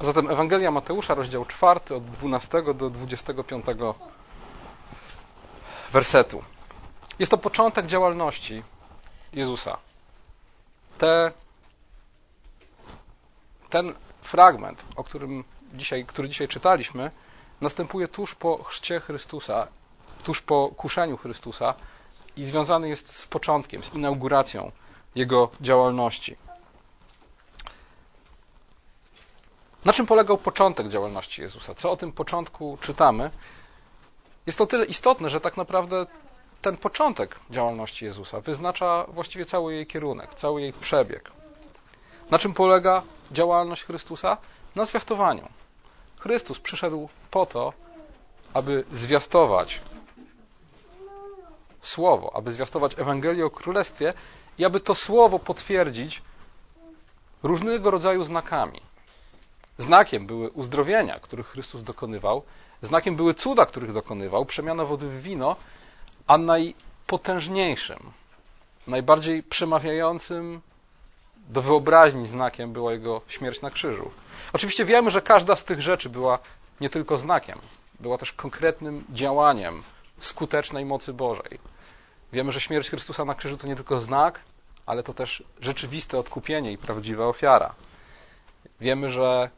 A zatem Ewangelia Mateusza, rozdział 4, od 12 do 25 wersetu. Jest to początek działalności Jezusa. Te, ten fragment, o którym dzisiaj, który dzisiaj czytaliśmy, następuje tuż po chrzcie Chrystusa, tuż po kuszeniu Chrystusa i związany jest z początkiem, z inauguracją jego działalności. Na czym polegał początek działalności Jezusa? Co o tym początku czytamy? Jest to tyle istotne, że tak naprawdę ten początek działalności Jezusa wyznacza właściwie cały jej kierunek, cały jej przebieg. Na czym polega działalność Chrystusa? Na zwiastowaniu. Chrystus przyszedł po to, aby zwiastować Słowo, aby zwiastować Ewangelię o Królestwie i aby to Słowo potwierdzić różnego rodzaju znakami. Znakiem były uzdrowienia, których Chrystus dokonywał, znakiem były cuda, których dokonywał, przemiana wody w wino, a najpotężniejszym, najbardziej przemawiającym do wyobraźni znakiem była jego śmierć na krzyżu. Oczywiście wiemy, że każda z tych rzeczy była nie tylko znakiem, była też konkretnym działaniem skutecznej mocy Bożej. Wiemy, że śmierć Chrystusa na krzyżu to nie tylko znak, ale to też rzeczywiste odkupienie i prawdziwa ofiara. Wiemy, że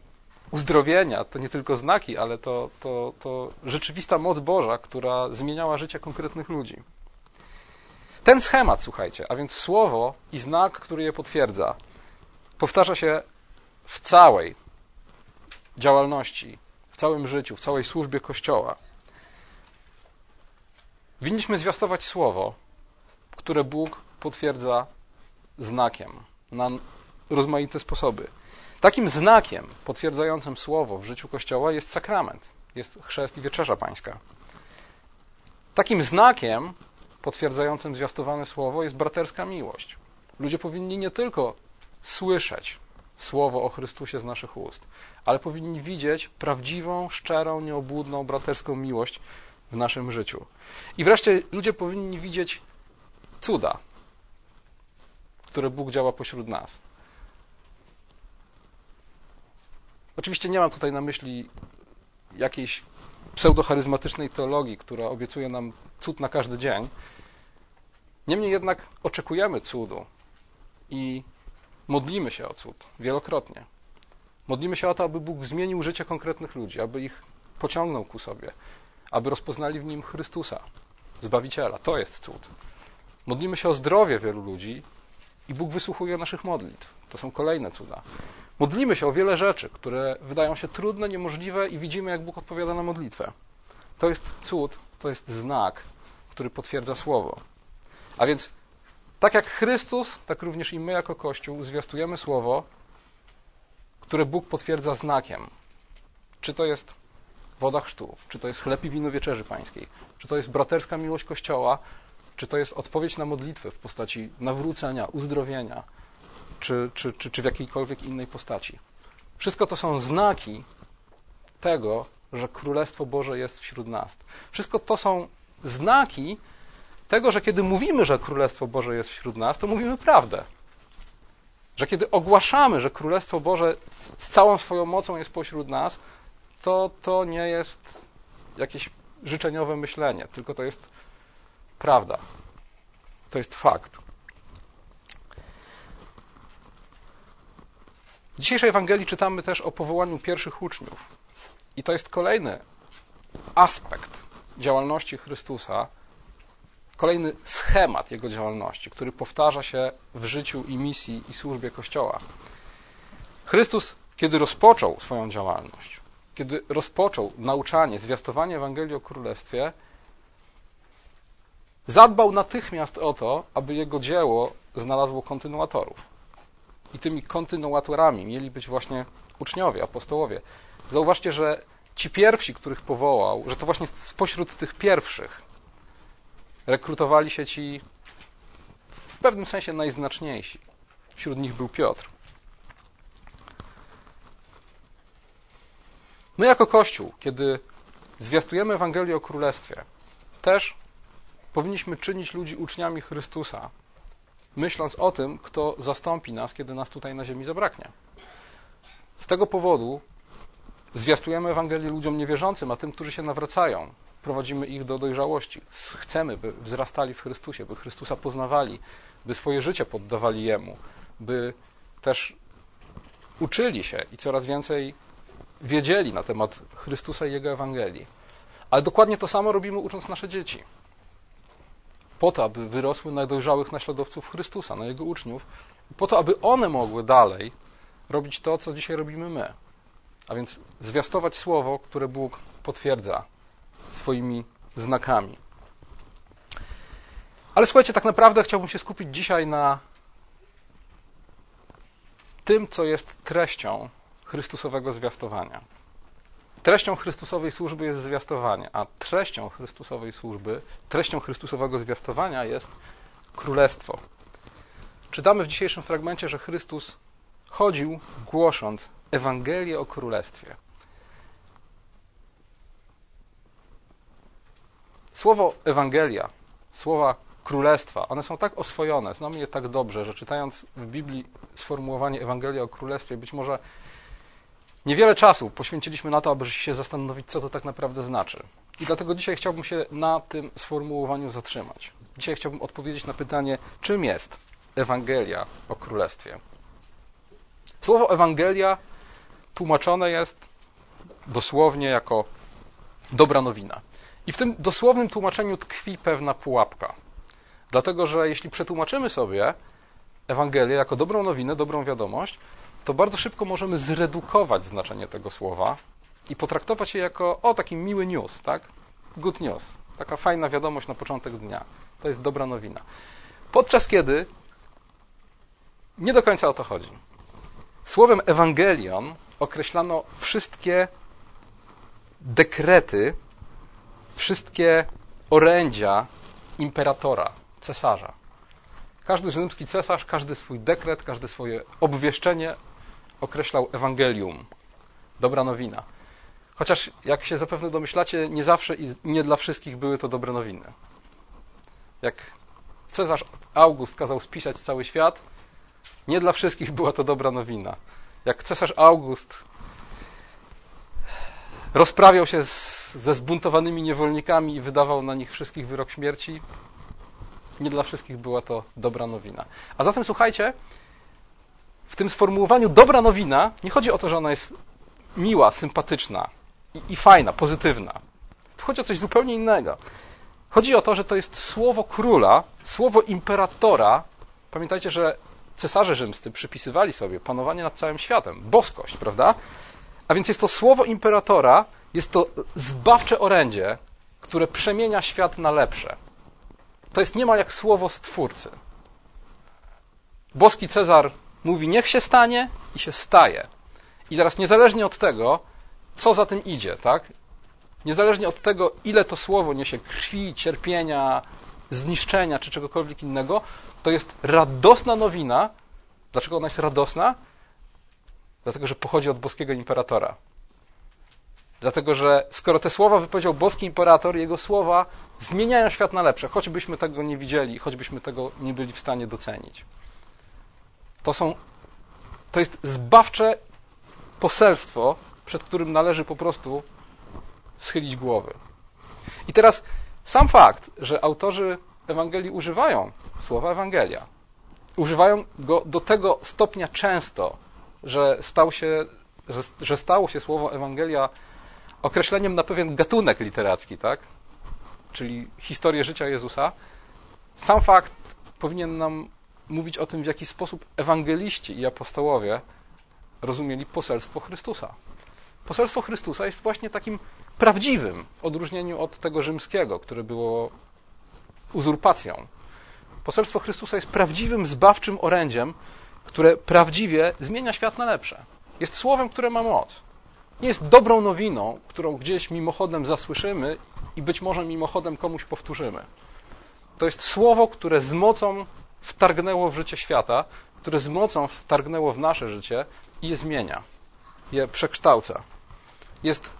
uzdrowienia to nie tylko znaki, ale to, to, to rzeczywista moc Boża, która zmieniała życie konkretnych ludzi. Ten schemat, słuchajcie, a więc słowo i znak, który je potwierdza, powtarza się w całej działalności, w całym życiu, w całej służbie Kościoła. Winniśmy zwiastować słowo, które Bóg potwierdza znakiem na rozmaite sposoby. Takim znakiem potwierdzającym słowo w życiu Kościoła jest sakrament, jest chrzest i wieczerza pańska. Takim znakiem potwierdzającym zwiastowane słowo jest braterska miłość. Ludzie powinni nie tylko słyszeć słowo o Chrystusie z naszych ust, ale powinni widzieć prawdziwą, szczerą, nieobłudną braterską miłość w naszym życiu. I wreszcie ludzie powinni widzieć cuda, które Bóg działa pośród nas. Oczywiście nie mam tutaj na myśli jakiejś pseudocharyzmatycznej teologii, która obiecuje nam cud na każdy dzień. Niemniej jednak oczekujemy cudu i modlimy się o cud wielokrotnie. Modlimy się o to, aby Bóg zmienił życie konkretnych ludzi, aby ich pociągnął ku sobie, aby rozpoznali w nim Chrystusa, Zbawiciela. To jest cud. Modlimy się o zdrowie wielu ludzi i Bóg wysłuchuje naszych modlitw. To są kolejne cuda. Modlimy się o wiele rzeczy, które wydają się trudne, niemożliwe i widzimy, jak Bóg odpowiada na modlitwę. To jest cud, to jest znak, który potwierdza słowo. A więc, tak jak Chrystus, tak również i my jako Kościół zwiastujemy słowo, które Bóg potwierdza znakiem. Czy to jest woda chrztu, czy to jest chleb i wino wieczerzy pańskiej, czy to jest braterska miłość Kościoła, czy to jest odpowiedź na modlitwę w postaci nawrócenia, uzdrowienia, czy, czy, czy, czy w jakiejkolwiek innej postaci. Wszystko to są znaki tego, że Królestwo Boże jest wśród nas. Wszystko to są znaki tego, że kiedy mówimy, że Królestwo Boże jest wśród nas, to mówimy prawdę. Że kiedy ogłaszamy, że Królestwo Boże z całą swoją mocą jest pośród nas, to to nie jest jakieś życzeniowe myślenie, tylko to jest prawda. To jest fakt. W dzisiejszej Ewangelii czytamy też o powołaniu pierwszych uczniów. I to jest kolejny aspekt działalności Chrystusa, kolejny schemat jego działalności, który powtarza się w życiu i misji i służbie Kościoła. Chrystus, kiedy rozpoczął swoją działalność, kiedy rozpoczął nauczanie, zwiastowanie Ewangelii o Królestwie, zadbał natychmiast o to, aby jego dzieło znalazło kontynuatorów. I tymi kontynuatorami mieli być właśnie uczniowie, apostołowie. Zauważcie, że ci pierwsi, których powołał, że to właśnie spośród tych pierwszych rekrutowali się ci w pewnym sensie najznaczniejsi. Wśród nich był Piotr. My jako Kościół, kiedy zwiastujemy Ewangelię o Królestwie, też powinniśmy czynić ludzi uczniami Chrystusa, myśląc o tym, kto zastąpi nas, kiedy nas tutaj na ziemi zabraknie. Z tego powodu Zwiastujemy Ewangelię ludziom niewierzącym, a tym, którzy się nawracają. Prowadzimy ich do dojrzałości. Chcemy, by wzrastali w Chrystusie, by Chrystusa poznawali, by swoje życie poddawali Jemu, by też uczyli się i coraz więcej wiedzieli na temat Chrystusa i Jego Ewangelii. Ale dokładnie to samo robimy ucząc nasze dzieci. Po to, aby wyrosły na dojrzałych naśladowców Chrystusa, na Jego uczniów, po to, aby one mogły dalej robić to, co dzisiaj robimy my. A więc zwiastować słowo, które Bóg potwierdza swoimi znakami. Ale słuchajcie, tak naprawdę chciałbym się skupić dzisiaj na tym, co jest treścią Chrystusowego zwiastowania. Treścią Chrystusowej służby jest zwiastowanie, a treścią Chrystusowej służby, treścią Chrystusowego zwiastowania jest królestwo. Czytamy w dzisiejszym fragmencie, że Chrystus chodził głosząc Ewangelię o Królestwie. Słowo Ewangelia, słowa Królestwa, one są tak oswojone, znamy je tak dobrze, że czytając w Biblii sformułowanie Ewangelia o Królestwie, być może niewiele czasu poświęciliśmy na to, aby się zastanowić, co to tak naprawdę znaczy. I dlatego dzisiaj chciałbym się na tym sformułowaniu zatrzymać. Dzisiaj chciałbym odpowiedzieć na pytanie, czym jest Ewangelia o Królestwie. Słowo Ewangelia tłumaczone jest dosłownie jako dobra nowina. I w tym dosłownym tłumaczeniu tkwi pewna pułapka. Dlatego, że jeśli przetłumaczymy sobie Ewangelię jako dobrą nowinę, dobrą wiadomość, to bardzo szybko możemy zredukować znaczenie tego słowa i potraktować je jako o taki miły news, tak? Good news. Taka fajna wiadomość na początek dnia. To jest dobra nowina. Podczas kiedy nie do końca o to chodzi. Słowem Ewangelion określano wszystkie dekrety, wszystkie orędzia imperatora, cesarza. Każdy rzymski cesarz, każdy swój dekret, każde swoje obwieszczenie określał Ewangelium, dobra nowina. Chociaż, jak się zapewne domyślacie, nie zawsze i nie dla wszystkich były to dobre nowiny. Jak cesarz August kazał spisać cały świat, nie dla wszystkich była to dobra nowina. Jak cesarz August rozprawiał się z, ze zbuntowanymi niewolnikami i wydawał na nich wszystkich wyrok śmierci, nie dla wszystkich była to dobra nowina. A zatem słuchajcie, w tym sformułowaniu dobra nowina nie chodzi o to, że ona jest miła, sympatyczna i, i fajna, pozytywna. Tu chodzi o coś zupełnie innego. Chodzi o to, że to jest słowo króla, słowo imperatora. Pamiętajcie, że cesarze rzymscy przypisywali sobie panowanie nad całym światem, boskość, prawda? A więc jest to słowo imperatora, jest to zbawcze orędzie, które przemienia świat na lepsze. To jest niemal jak słowo stwórcy. Boski Cezar mówi, niech się stanie i się staje. I teraz niezależnie od tego, co za tym idzie, tak? Niezależnie od tego, ile to słowo niesie krwi, cierpienia, zniszczenia czy czegokolwiek innego, to jest radosna nowina. Dlaczego ona jest radosna? Dlatego, że pochodzi od boskiego imperatora. Dlatego, że skoro te słowa wypowiedział boski imperator, jego słowa zmieniają świat na lepsze, choćbyśmy tego nie widzieli, choćbyśmy tego nie byli w stanie docenić. To są, to jest zbawcze poselstwo, przed którym należy po prostu schylić głowy. I teraz sam fakt, że autorzy Ewangelii używają słowa Ewangelia, używają go do tego stopnia często, że, stał się, że, że stało się słowo Ewangelia określeniem na pewien gatunek literacki, tak? czyli historię życia Jezusa, sam fakt powinien nam mówić o tym, w jaki sposób ewangeliści i apostołowie rozumieli poselstwo Chrystusa. Poselstwo Chrystusa jest właśnie takim prawdziwym, w odróżnieniu od tego rzymskiego, które było uzurpacją. Poselstwo Chrystusa jest prawdziwym, zbawczym orędziem, które prawdziwie zmienia świat na lepsze. Jest słowem, które ma moc. Nie jest dobrą nowiną, którą gdzieś mimochodem zasłyszymy i być może mimochodem komuś powtórzymy. To jest słowo, które z mocą wtargnęło w życie świata, które z mocą wtargnęło w nasze życie i je zmienia, je przekształca. Jest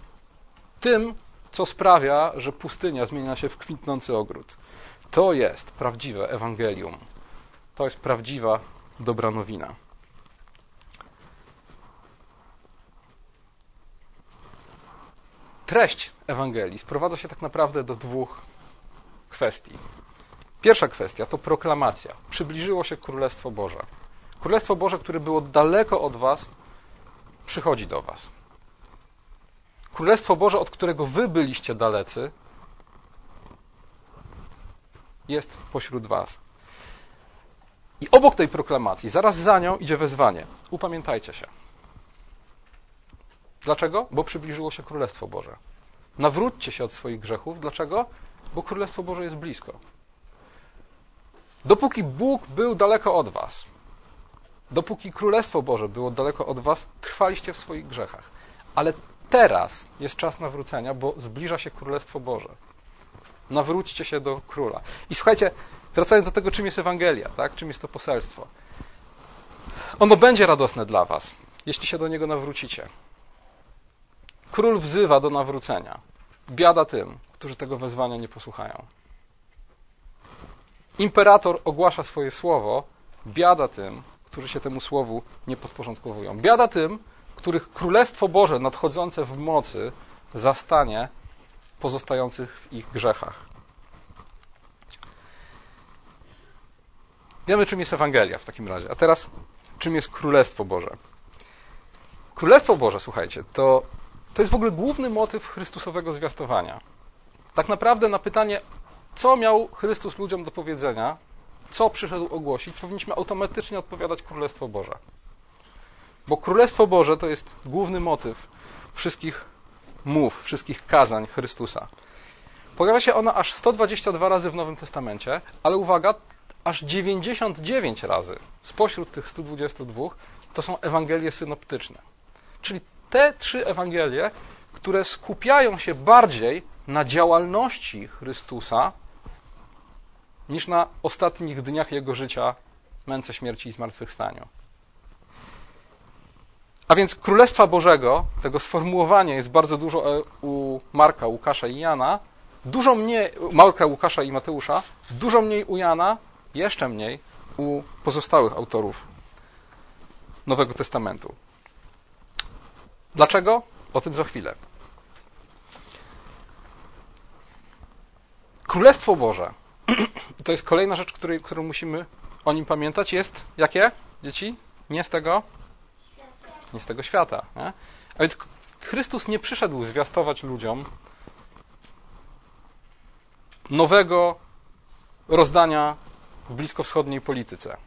tym, co sprawia, że pustynia zmienia się w kwitnący ogród. To jest prawdziwe Ewangelium. To jest prawdziwa dobra nowina. treść Ewangelii sprowadza się tak naprawdę do dwóch kwestii. Pierwsza kwestia to proklamacja. Przybliżyło się Królestwo Boże. Królestwo Boże, które było daleko od Was, przychodzi do Was. Królestwo Boże, od którego Wy byliście dalecy, jest pośród Was. I obok tej proklamacji, zaraz za nią idzie wezwanie. Upamiętajcie się. Dlaczego? Bo przybliżyło się Królestwo Boże. Nawróćcie się od swoich grzechów. Dlaczego? Bo Królestwo Boże jest blisko. Dopóki Bóg był daleko od was, dopóki Królestwo Boże było daleko od was, trwaliście w swoich grzechach. Ale teraz jest czas nawrócenia, bo zbliża się Królestwo Boże. Nawróćcie się do Króla. I słuchajcie, wracając do tego, czym jest Ewangelia, tak? czym jest to poselstwo. Ono będzie radosne dla was, jeśli się do niego nawrócicie. Król wzywa do nawrócenia. Biada tym, którzy tego wezwania nie posłuchają. Imperator ogłasza swoje słowo, biada tym, którzy się temu słowu nie podporządkowują. Biada tym, których Królestwo Boże nadchodzące w mocy zastanie pozostających w ich grzechach. Wiemy, czym jest Ewangelia w takim razie. A teraz, czym jest Królestwo Boże? Królestwo Boże, słuchajcie, to, to jest w ogóle główny motyw Chrystusowego zwiastowania. Tak naprawdę na pytanie, co miał Chrystus ludziom do powiedzenia, co przyszedł ogłosić, powinniśmy automatycznie odpowiadać Królestwo Boże. Bo Królestwo Boże to jest główny motyw wszystkich mów, wszystkich kazań Chrystusa. Pojawia się ona aż 122 razy w Nowym Testamencie, ale uwaga, aż 99 razy spośród tych 122 to są Ewangelie synoptyczne. Czyli te trzy Ewangelie, które skupiają się bardziej na działalności Chrystusa niż na ostatnich dniach Jego życia, męce śmierci i zmartwychwstaniu. A więc Królestwa Bożego, tego sformułowania jest bardzo dużo e, u Marka, Łukasza i Jana, dużo mniej, Marka, Łukasza i Mateusza, dużo mniej u Jana, jeszcze mniej u pozostałych autorów Nowego Testamentu. Dlaczego? O tym za chwilę. Królestwo Boże, to jest kolejna rzecz, której, którą musimy o nim pamiętać, jest jakie, dzieci? Nie z tego? Nie z tego świata. Nie? A więc Chrystus nie przyszedł zwiastować ludziom nowego rozdania w bliskowschodniej polityce.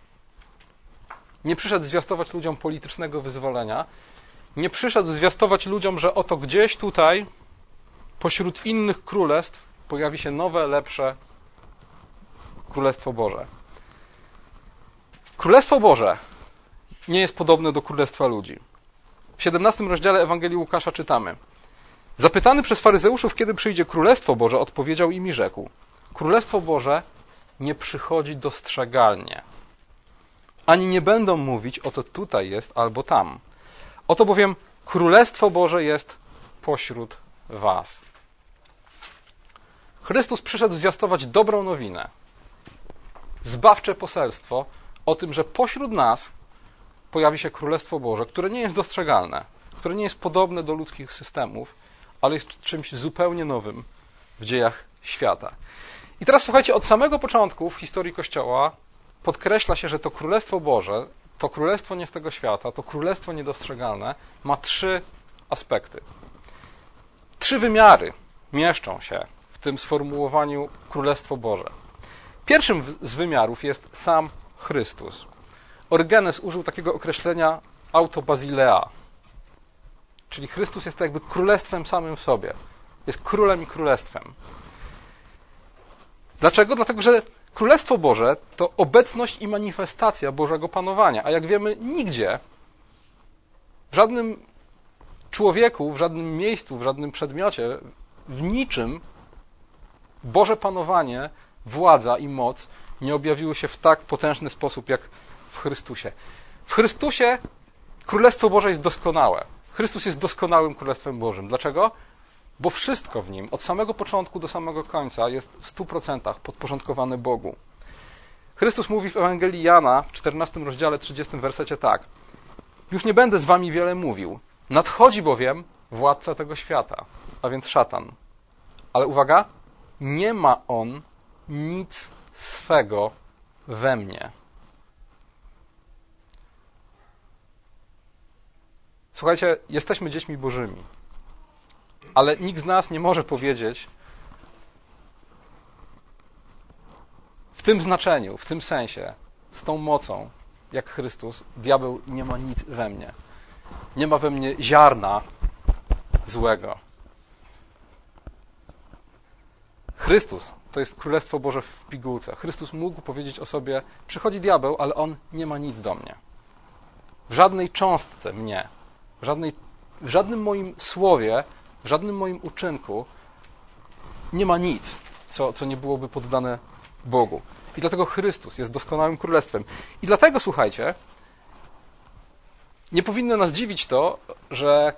Nie przyszedł zwiastować ludziom politycznego wyzwolenia. Nie przyszedł zwiastować ludziom, że oto gdzieś tutaj, pośród innych królestw, pojawi się nowe, lepsze Królestwo Boże. Królestwo Boże nie jest podobne do Królestwa ludzi. W 17 rozdziale Ewangelii Łukasza czytamy: Zapytany przez faryzeuszów, kiedy przyjdzie Królestwo Boże, odpowiedział im i rzekł: Królestwo Boże nie przychodzi dostrzegalnie. Ani nie będą mówić, oto tutaj jest albo tam. Oto bowiem Królestwo Boże jest pośród Was. Chrystus przyszedł zwiastować dobrą nowinę, zbawcze poselstwo o tym, że pośród nas pojawi się Królestwo Boże, które nie jest dostrzegalne, które nie jest podobne do ludzkich systemów, ale jest czymś zupełnie nowym w dziejach świata. I teraz słuchajcie, od samego początku w historii Kościoła podkreśla się, że to Królestwo Boże, to Królestwo nie z tego świata, to Królestwo niedostrzegalne ma trzy aspekty. Trzy wymiary mieszczą się w tym sformułowaniu Królestwo Boże. Pierwszym z wymiarów jest sam Chrystus. Orygenes użył takiego określenia autobazilea, czyli Chrystus jest jakby królestwem samym w sobie. Jest królem i królestwem. Dlaczego? Dlatego, że Królestwo Boże to obecność i manifestacja Bożego panowania, a jak wiemy, nigdzie, w żadnym człowieku, w żadnym miejscu, w żadnym przedmiocie, w niczym Boże panowanie, władza i moc nie objawiły się w tak potężny sposób jak w Chrystusie. W Chrystusie Królestwo Boże jest doskonałe. Chrystus jest doskonałym Królestwem Bożym. Dlaczego? Bo wszystko w nim, od samego początku do samego końca, jest w stu procentach podporządkowane Bogu. Chrystus mówi w Ewangelii Jana w 14 rozdziale 30 wersecie tak: Już nie będę z wami wiele mówił. Nadchodzi bowiem władca tego świata. a więc szatan. Ale uwaga, nie ma on nic swego we mnie. Słuchajcie, jesteśmy dziećmi Bożymi, ale nikt z nas nie może powiedzieć w tym znaczeniu, w tym sensie, z tą mocą, jak Chrystus, diabeł nie ma nic we mnie. Nie ma we mnie ziarna złego. Chrystus to jest Królestwo Boże w pigułce. Chrystus mógł powiedzieć o sobie: Przychodzi diabeł, ale on nie ma nic do mnie. W żadnej cząstce mnie, w, żadnej, w żadnym moim słowie, w żadnym moim uczynku nie ma nic, co, co nie byłoby poddane Bogu. I dlatego Chrystus jest doskonałym królestwem. I dlatego, słuchajcie, nie powinno nas dziwić to, że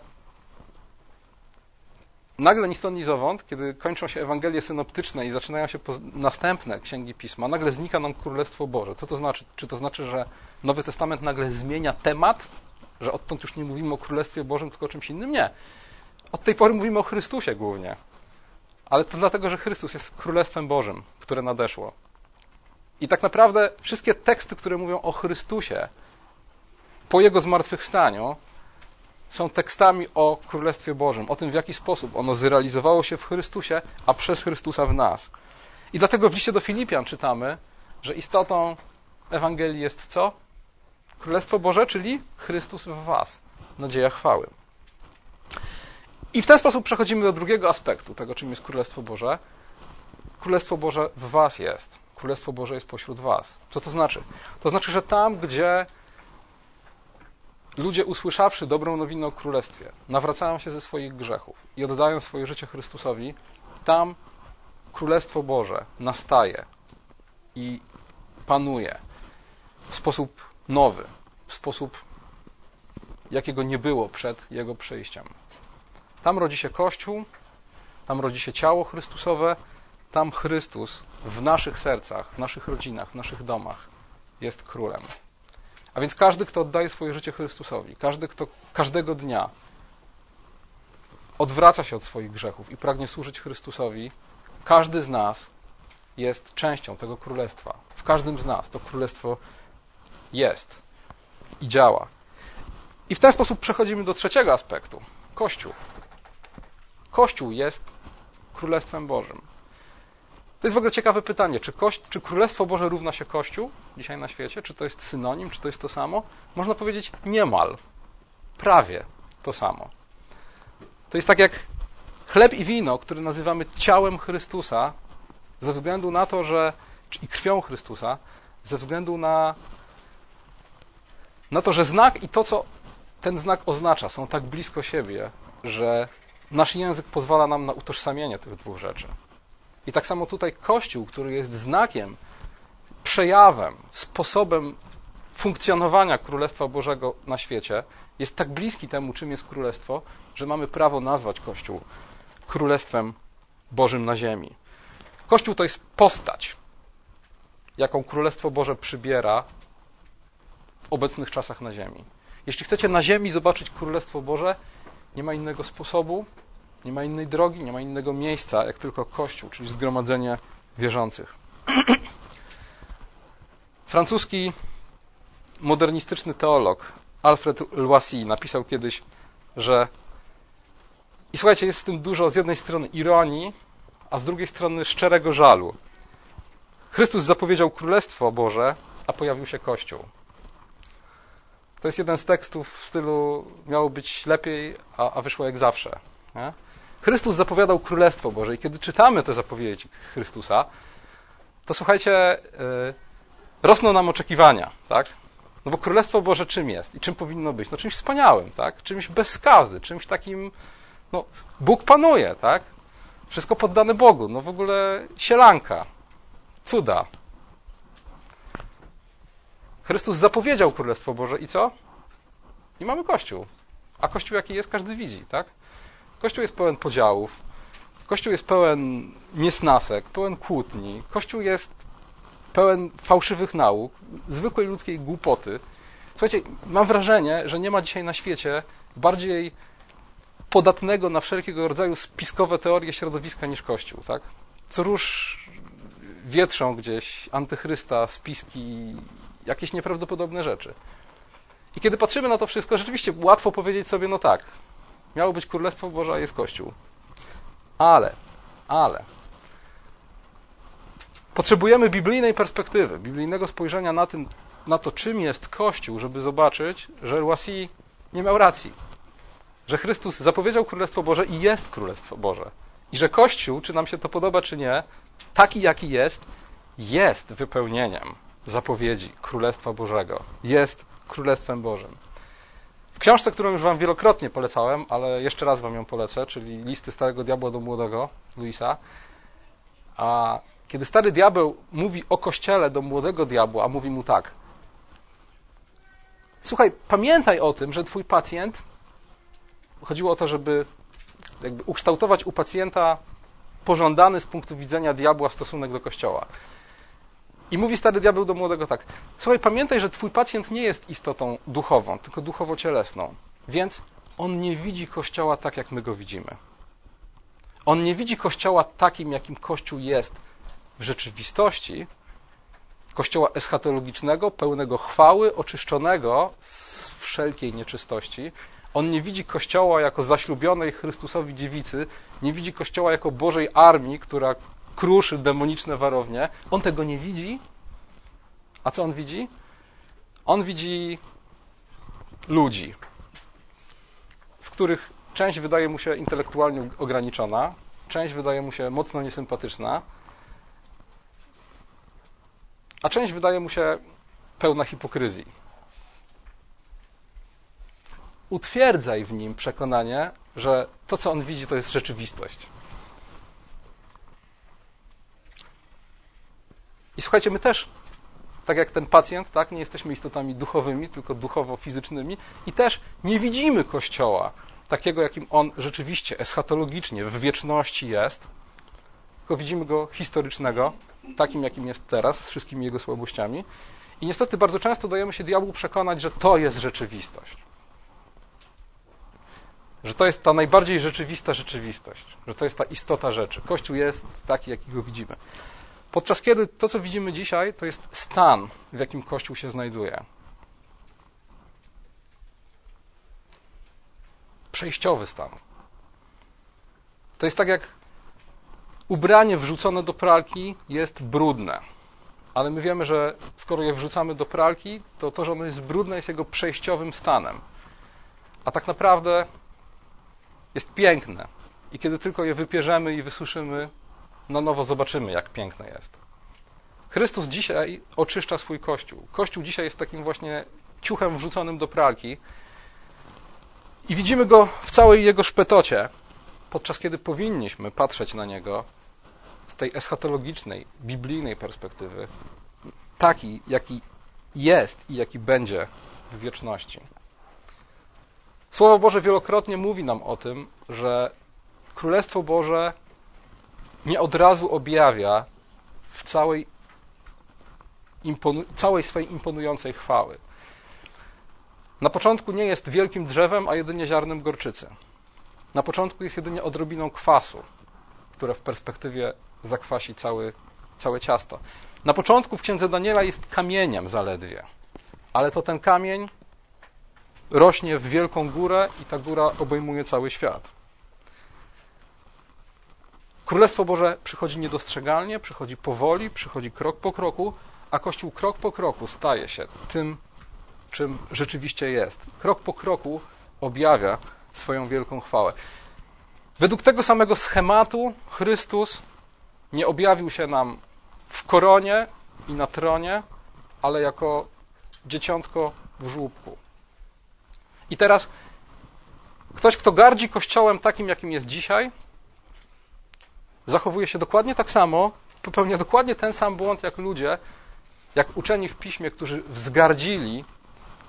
nagle ni stąd, ni zowąd, kiedy kończą się Ewangelie synoptyczne i zaczynają się następne księgi pisma, nagle znika nam Królestwo Boże. Co to znaczy? Czy to znaczy, że Nowy Testament nagle zmienia temat, że odtąd już nie mówimy o Królestwie Bożym, tylko o czymś innym? Nie. Od tej pory mówimy o Chrystusie głównie. Ale to dlatego, że Chrystus jest Królestwem Bożym, które nadeszło. I tak naprawdę wszystkie teksty, które mówią o Chrystusie po Jego zmartwychwstaniu, są tekstami o Królestwie Bożym, o tym, w jaki sposób ono zrealizowało się w Chrystusie, a przez Chrystusa w nas. I dlatego w liście do Filipian czytamy, że istotą Ewangelii jest co? Królestwo Boże, czyli Chrystus w Was, nadzieja chwały. I w ten sposób przechodzimy do drugiego aspektu tego, czym jest Królestwo Boże. Królestwo Boże w Was jest. Królestwo Boże jest pośród Was. Co to znaczy? To znaczy, że tam, gdzie ludzie usłyszawszy dobrą nowinę o Królestwie, nawracają się ze swoich grzechów i oddają swoje życie Chrystusowi, tam Królestwo Boże nastaje i panuje w sposób nowy, w sposób, jakiego nie było przed Jego przyjściem. Tam rodzi się Kościół, tam rodzi się ciało Chrystusowe, tam Chrystus w naszych sercach, w naszych rodzinach, w naszych domach jest królem. A więc każdy, kto oddaje swoje życie Chrystusowi, każdy, kto każdego dnia odwraca się od swoich grzechów i pragnie służyć Chrystusowi, każdy z nas jest częścią tego królestwa. W każdym z nas to królestwo jest i działa. I w ten sposób przechodzimy do trzeciego aspektu Kościół. Kościół jest królestwem Bożym. To jest w ogóle ciekawe pytanie, czy, kość, czy Królestwo Boże równa się Kościół dzisiaj na świecie? Czy to jest synonim, czy to jest to samo? Można powiedzieć niemal, prawie to samo. To jest tak jak chleb i wino, które nazywamy ciałem Chrystusa, ze względu na to, że i krwią Chrystusa, ze względu na, na to, że znak i to, co ten znak oznacza, są tak blisko siebie, że nasz język pozwala nam na utożsamienie tych dwóch rzeczy. I tak samo tutaj Kościół, który jest znakiem, przejawem, sposobem funkcjonowania Królestwa Bożego na świecie, jest tak bliski temu, czym jest Królestwo, że mamy prawo nazwać Kościół Królestwem Bożym na ziemi. Kościół to jest postać, jaką Królestwo Boże przybiera w obecnych czasach na ziemi. Jeśli chcecie na ziemi zobaczyć Królestwo Boże, nie ma innego sposobu, nie ma innej drogi, nie ma innego miejsca, jak tylko Kościół, czyli zgromadzenie wierzących. Francuski modernistyczny teolog Alfred Loisy napisał kiedyś, że i słuchajcie, jest w tym dużo z jednej strony ironii, a z drugiej strony szczerego żalu. Chrystus zapowiedział Królestwo Boże, a pojawił się Kościół. To jest jeden z tekstów w stylu miało być lepiej, a, a wyszło jak zawsze. Nie? Chrystus zapowiadał Królestwo Boże i kiedy czytamy te zapowiedzi Chrystusa, to słuchajcie, yy, rosną nam oczekiwania, tak? No bo Królestwo Boże czym jest i czym powinno być? No czymś wspaniałym, tak? Czymś bez skazy, czymś takim, no Bóg panuje, tak? Wszystko poddane Bogu, no w ogóle sielanka, cuda. Chrystus zapowiedział Królestwo Boże i co? I mamy Kościół. A Kościół jaki jest, każdy widzi, tak? Kościół jest pełen podziałów, Kościół jest pełen niesnasek, pełen kłótni, Kościół jest pełen fałszywych nauk, zwykłej ludzkiej głupoty. Słuchajcie, mam wrażenie, że nie ma dzisiaj na świecie bardziej podatnego na wszelkiego rodzaju spiskowe teorie środowiska niż Kościół, tak? Co róż wietrzą gdzieś antychrysta, spiski, jakieś nieprawdopodobne rzeczy. I kiedy patrzymy na to wszystko, rzeczywiście łatwo powiedzieć sobie, no tak, miało być Królestwo Boże, a jest Kościół. Ale, ale, potrzebujemy biblijnej perspektywy, biblijnego spojrzenia na, tym, na to, czym jest Kościół, żeby zobaczyć, że Łasi nie miał racji. Że Chrystus zapowiedział Królestwo Boże i jest Królestwo Boże. I że Kościół, czy nam się to podoba, czy nie, taki jaki jest, jest wypełnieniem zapowiedzi Królestwa Bożego. Jest Królestwem Bożym. W książce, którą już Wam wielokrotnie polecałem, ale jeszcze raz Wam ją polecę, czyli Listy Starego Diabła do Młodego, Luisa, a kiedy Stary Diabeł mówi o Kościele do Młodego Diabła, a mówi mu tak, słuchaj, pamiętaj o tym, że Twój pacjent, chodziło o to, żeby ukształtować u pacjenta pożądany z punktu widzenia diabła stosunek do Kościoła. I mówi stary diabeł do młodego tak: Słuchaj, pamiętaj, że twój pacjent nie jest istotą duchową, tylko duchowo-cielesną. Więc on nie widzi kościoła tak, jak my go widzimy. On nie widzi kościoła takim, jakim kościół jest w rzeczywistości. Kościoła eschatologicznego, pełnego chwały, oczyszczonego z wszelkiej nieczystości. On nie widzi kościoła jako zaślubionej Chrystusowi dziewicy, nie widzi kościoła jako Bożej armii, która kruszy demoniczne warownie. On tego nie widzi. A co on widzi? On widzi ludzi, z których część wydaje mu się intelektualnie ograniczona, część wydaje mu się mocno niesympatyczna, a część wydaje mu się pełna hipokryzji. Utwierdzaj w nim przekonanie, że to, co on widzi, to jest rzeczywistość. I słuchajcie, my też, tak jak ten pacjent, tak, nie jesteśmy istotami duchowymi, tylko duchowo-fizycznymi i też nie widzimy Kościoła takiego, jakim on rzeczywiście, eschatologicznie, w wieczności jest, tylko widzimy go historycznego, takim, jakim jest teraz, z wszystkimi jego słabościami. I niestety bardzo często dajemy się diabłu przekonać, że to jest rzeczywistość. Że to jest ta najbardziej rzeczywista rzeczywistość, że to jest ta istota rzeczy. Kościół jest taki, jaki go widzimy. Podczas kiedy to, co widzimy dzisiaj, to jest stan, w jakim Kościół się znajduje. Przejściowy stan. To jest tak jak ubranie wrzucone do pralki jest brudne. Ale my wiemy, że skoro je wrzucamy do pralki, to to, że ono jest brudne, jest jego przejściowym stanem. A tak naprawdę jest piękne. I kiedy tylko je wypierzemy i wysuszymy, na nowo zobaczymy, jak piękne jest. Chrystus dzisiaj oczyszcza swój Kościół. Kościół dzisiaj jest takim właśnie ciuchem wrzuconym do pralki i widzimy go w całej jego szpetocie, podczas kiedy powinniśmy patrzeć na niego z tej eschatologicznej, biblijnej perspektywy, taki, jaki jest i jaki będzie w wieczności. Słowo Boże wielokrotnie mówi nam o tym, że Królestwo Boże nie od razu objawia w całej, całej swojej imponującej chwały. Na początku nie jest wielkim drzewem, a jedynie ziarnem gorczycy. Na początku jest jedynie odrobiną kwasu, które w perspektywie zakwasi cały, całe ciasto. Na początku w księdze Daniela jest kamieniem zaledwie, ale to ten kamień rośnie w wielką górę i ta góra obejmuje cały świat. Królestwo Boże przychodzi niedostrzegalnie, przychodzi powoli, przychodzi krok po kroku, a Kościół krok po kroku staje się tym, czym rzeczywiście jest. Krok po kroku objawia swoją wielką chwałę. Według tego samego schematu Chrystus nie objawił się nam w koronie i na tronie, ale jako dzieciątko w żłóbku. I teraz ktoś, kto gardzi Kościołem takim, jakim jest dzisiaj, zachowuje się dokładnie tak samo, popełnia dokładnie ten sam błąd jak ludzie, jak uczeni w piśmie, którzy wzgardzili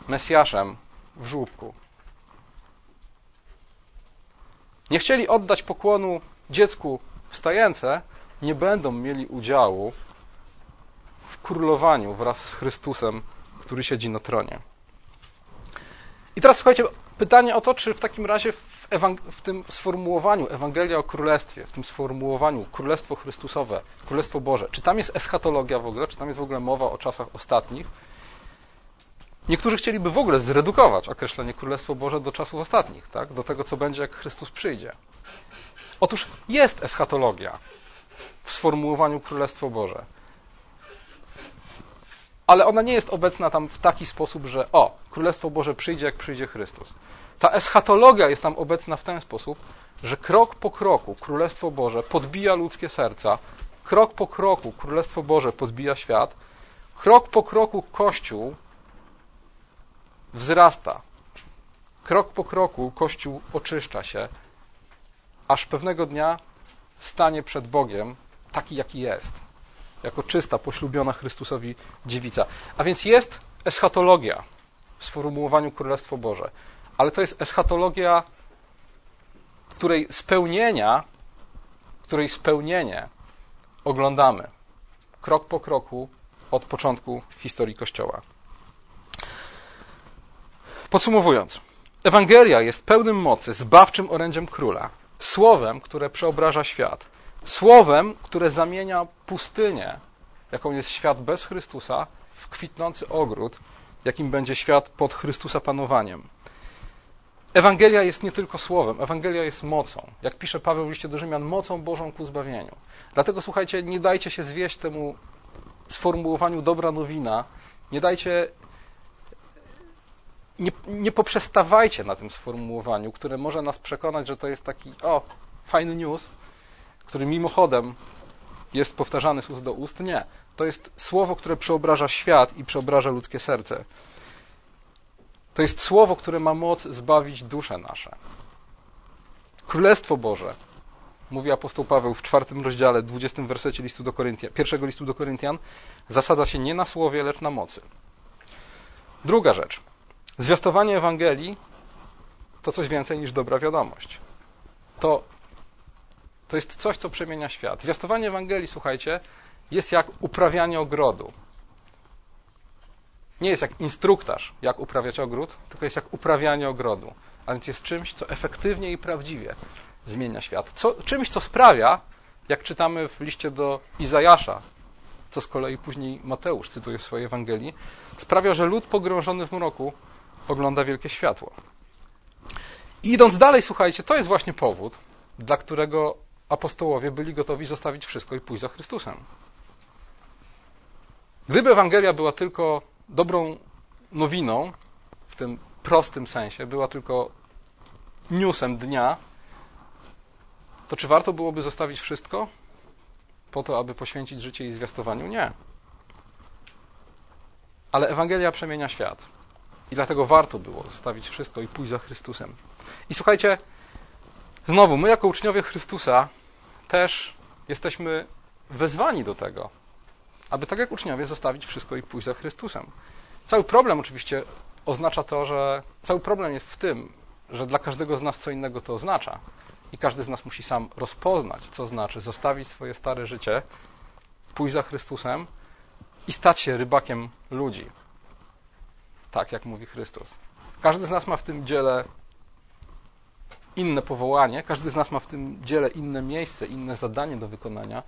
Mesjaszem w żłóbku. Nie chcieli oddać pokłonu dziecku wstające, nie będą mieli udziału w królowaniu wraz z Chrystusem, który siedzi na tronie. I teraz słuchajcie, pytanie o to, czy w takim razie w, w, tym sformułowaniu Ewangelia o Królestwie, w tym sformułowaniu Królestwo Chrystusowe, Królestwo Boże, czy tam jest eschatologia w ogóle, czy tam jest w ogóle mowa o czasach ostatnich? Niektórzy chcieliby w ogóle zredukować określenie Królestwo Boże do czasów ostatnich, tak? do tego, co będzie, jak Chrystus przyjdzie. Otóż jest eschatologia w sformułowaniu Królestwo Boże. Ale ona nie jest obecna tam w taki sposób, że o, Królestwo Boże przyjdzie, jak przyjdzie Chrystus. Ta eschatologia jest tam obecna w ten sposób, że krok po kroku Królestwo Boże podbija ludzkie serca, krok po kroku Królestwo Boże podbija świat, krok po kroku Kościół wzrasta. Krok po kroku Kościół oczyszcza się, aż pewnego dnia stanie przed Bogiem taki, jaki jest, jako czysta, poślubiona Chrystusowi dziewica. A więc jest eschatologia w sformułowaniu Królestwo Boże, ale to jest eschatologia, której spełnienia, której spełnienie oglądamy krok po kroku od początku historii Kościoła. Podsumowując, Ewangelia jest pełnym mocy, zbawczym orędziem króla, słowem, które przeobraża świat, słowem, które zamienia pustynię, jaką jest świat bez Chrystusa, w kwitnący ogród, jakim będzie świat pod Chrystusa panowaniem. Ewangelia jest nie tylko słowem, Ewangelia jest mocą. Jak pisze Paweł w liście do Rzymian, mocą Bożą ku zbawieniu. Dlatego słuchajcie, nie dajcie się zwieść temu sformułowaniu dobra nowina, nie dajcie nie, nie poprzestawajcie na tym sformułowaniu, które może nas przekonać, że to jest taki, o, fajny news, który mimochodem jest powtarzany z ust do ust. Nie. To jest słowo, które przeobraża świat i przeobraża ludzkie serce. To jest słowo, które ma moc zbawić dusze nasze. Królestwo Boże, mówi apostoł Paweł w czwartym rozdziale, dwudziestym wersecie listu do Koryntian, pierwszego listu do Koryntian, zasadza się nie na słowie, lecz na mocy. Druga rzecz. Zwiastowanie Ewangelii to coś więcej niż dobra wiadomość. To, to jest coś, co przemienia świat. Zwiastowanie Ewangelii, słuchajcie, jest jak uprawianie ogrodu. Nie jest jak instruktaż, jak uprawiać ogród, tylko jest jak uprawianie ogrodu. A więc jest czymś, co efektywnie i prawdziwie zmienia świat. Co, czymś, co sprawia, jak czytamy w liście do Izajasza, co z kolei później Mateusz cytuje w swojej Ewangelii, sprawia, że lud pogrążony w mroku ogląda wielkie światło. I idąc dalej, słuchajcie, to jest właśnie powód, dla którego apostołowie byli gotowi zostawić wszystko i pójść za Chrystusem. Gdyby Ewangelia była tylko dobrą nowiną, w tym prostym sensie, była tylko newsem dnia, to czy warto byłoby zostawić wszystko po to, aby poświęcić życie i zwiastowaniu? Nie. Ale Ewangelia przemienia świat. I dlatego warto było zostawić wszystko i pójść za Chrystusem. I słuchajcie, znowu, my jako uczniowie Chrystusa też jesteśmy wezwani do tego, aby tak jak uczniowie zostawić wszystko i pójść za Chrystusem. Cały problem oczywiście oznacza to, że cały problem jest w tym, że dla każdego z nas co innego to oznacza. I każdy z nas musi sam rozpoznać, co znaczy zostawić swoje stare życie, pójść za Chrystusem i stać się rybakiem ludzi tak jak mówi Chrystus. Każdy z nas ma w tym dziele inne powołanie, każdy z nas ma w tym dziele inne miejsce, inne zadanie do wykonania.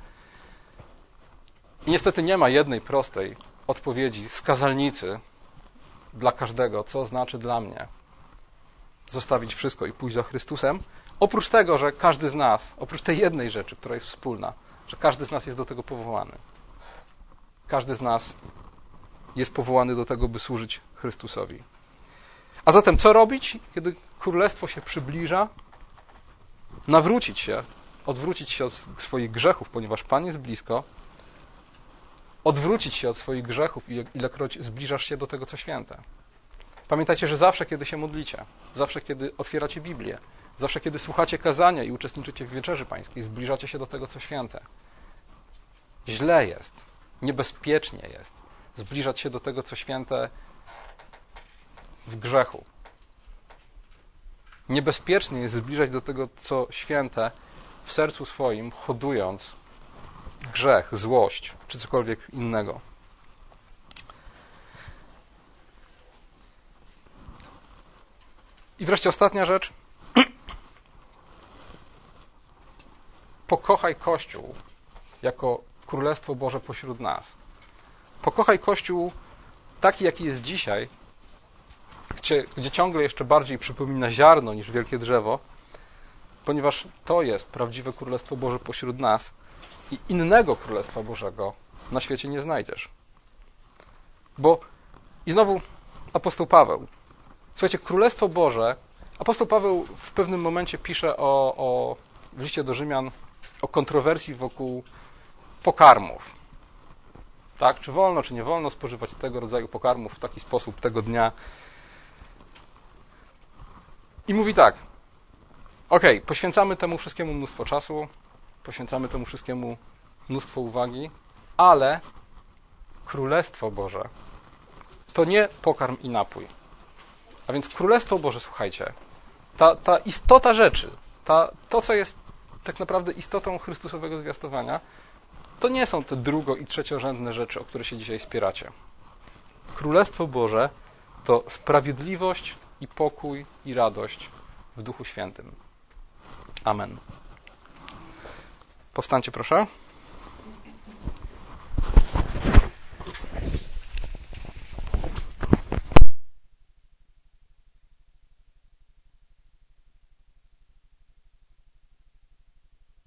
I niestety nie ma jednej prostej odpowiedzi z kazalnicy dla każdego, co znaczy dla mnie zostawić wszystko i pójść za Chrystusem. Oprócz tego, że każdy z nas, oprócz tej jednej rzeczy, która jest wspólna, że każdy z nas jest do tego powołany. Każdy z nas jest powołany do tego, by służyć Chrystusowi. A zatem co robić, kiedy królestwo się przybliża? Nawrócić się, odwrócić się od swoich grzechów, ponieważ Pan jest blisko, odwrócić się od swoich grzechów, ilekroć zbliżasz się do tego, co święte. Pamiętajcie, że zawsze, kiedy się modlicie, zawsze, kiedy otwieracie Biblię, zawsze, kiedy słuchacie kazania i uczestniczycie w wieczerzy pańskiej, zbliżacie się do tego, co święte. Źle jest, niebezpiecznie jest zbliżać się do tego, co święte w grzechu. Niebezpiecznie jest zbliżać do tego, co święte w sercu swoim, hodując grzech, złość czy cokolwiek innego. I wreszcie ostatnia rzecz. Pokochaj Kościół jako Królestwo Boże pośród nas. Pokochaj Kościół taki, jaki jest dzisiaj, gdzie, gdzie ciągle jeszcze bardziej przypomina ziarno niż wielkie drzewo, ponieważ to jest prawdziwe Królestwo Boże pośród nas i innego Królestwa Bożego na świecie nie znajdziesz. Bo i znowu apostoł Paweł. Słuchajcie, Królestwo Boże, apostoł Paweł w pewnym momencie pisze o, o w liście do Rzymian o kontrowersji wokół pokarmów. Tak? Czy wolno, czy nie wolno spożywać tego rodzaju pokarmów w taki sposób tego dnia. I mówi tak. Ok, poświęcamy temu wszystkiemu mnóstwo czasu, poświęcamy temu wszystkiemu mnóstwo uwagi, ale Królestwo Boże to nie pokarm i napój. A więc Królestwo Boże, słuchajcie, ta, ta istota rzeczy, ta, to, co jest tak naprawdę istotą Chrystusowego zwiastowania, to nie są te drugo- i trzeciorzędne rzeczy, o które się dzisiaj spieracie. Królestwo Boże to sprawiedliwość i pokój i radość w Duchu Świętym. Amen. Powstańcie proszę.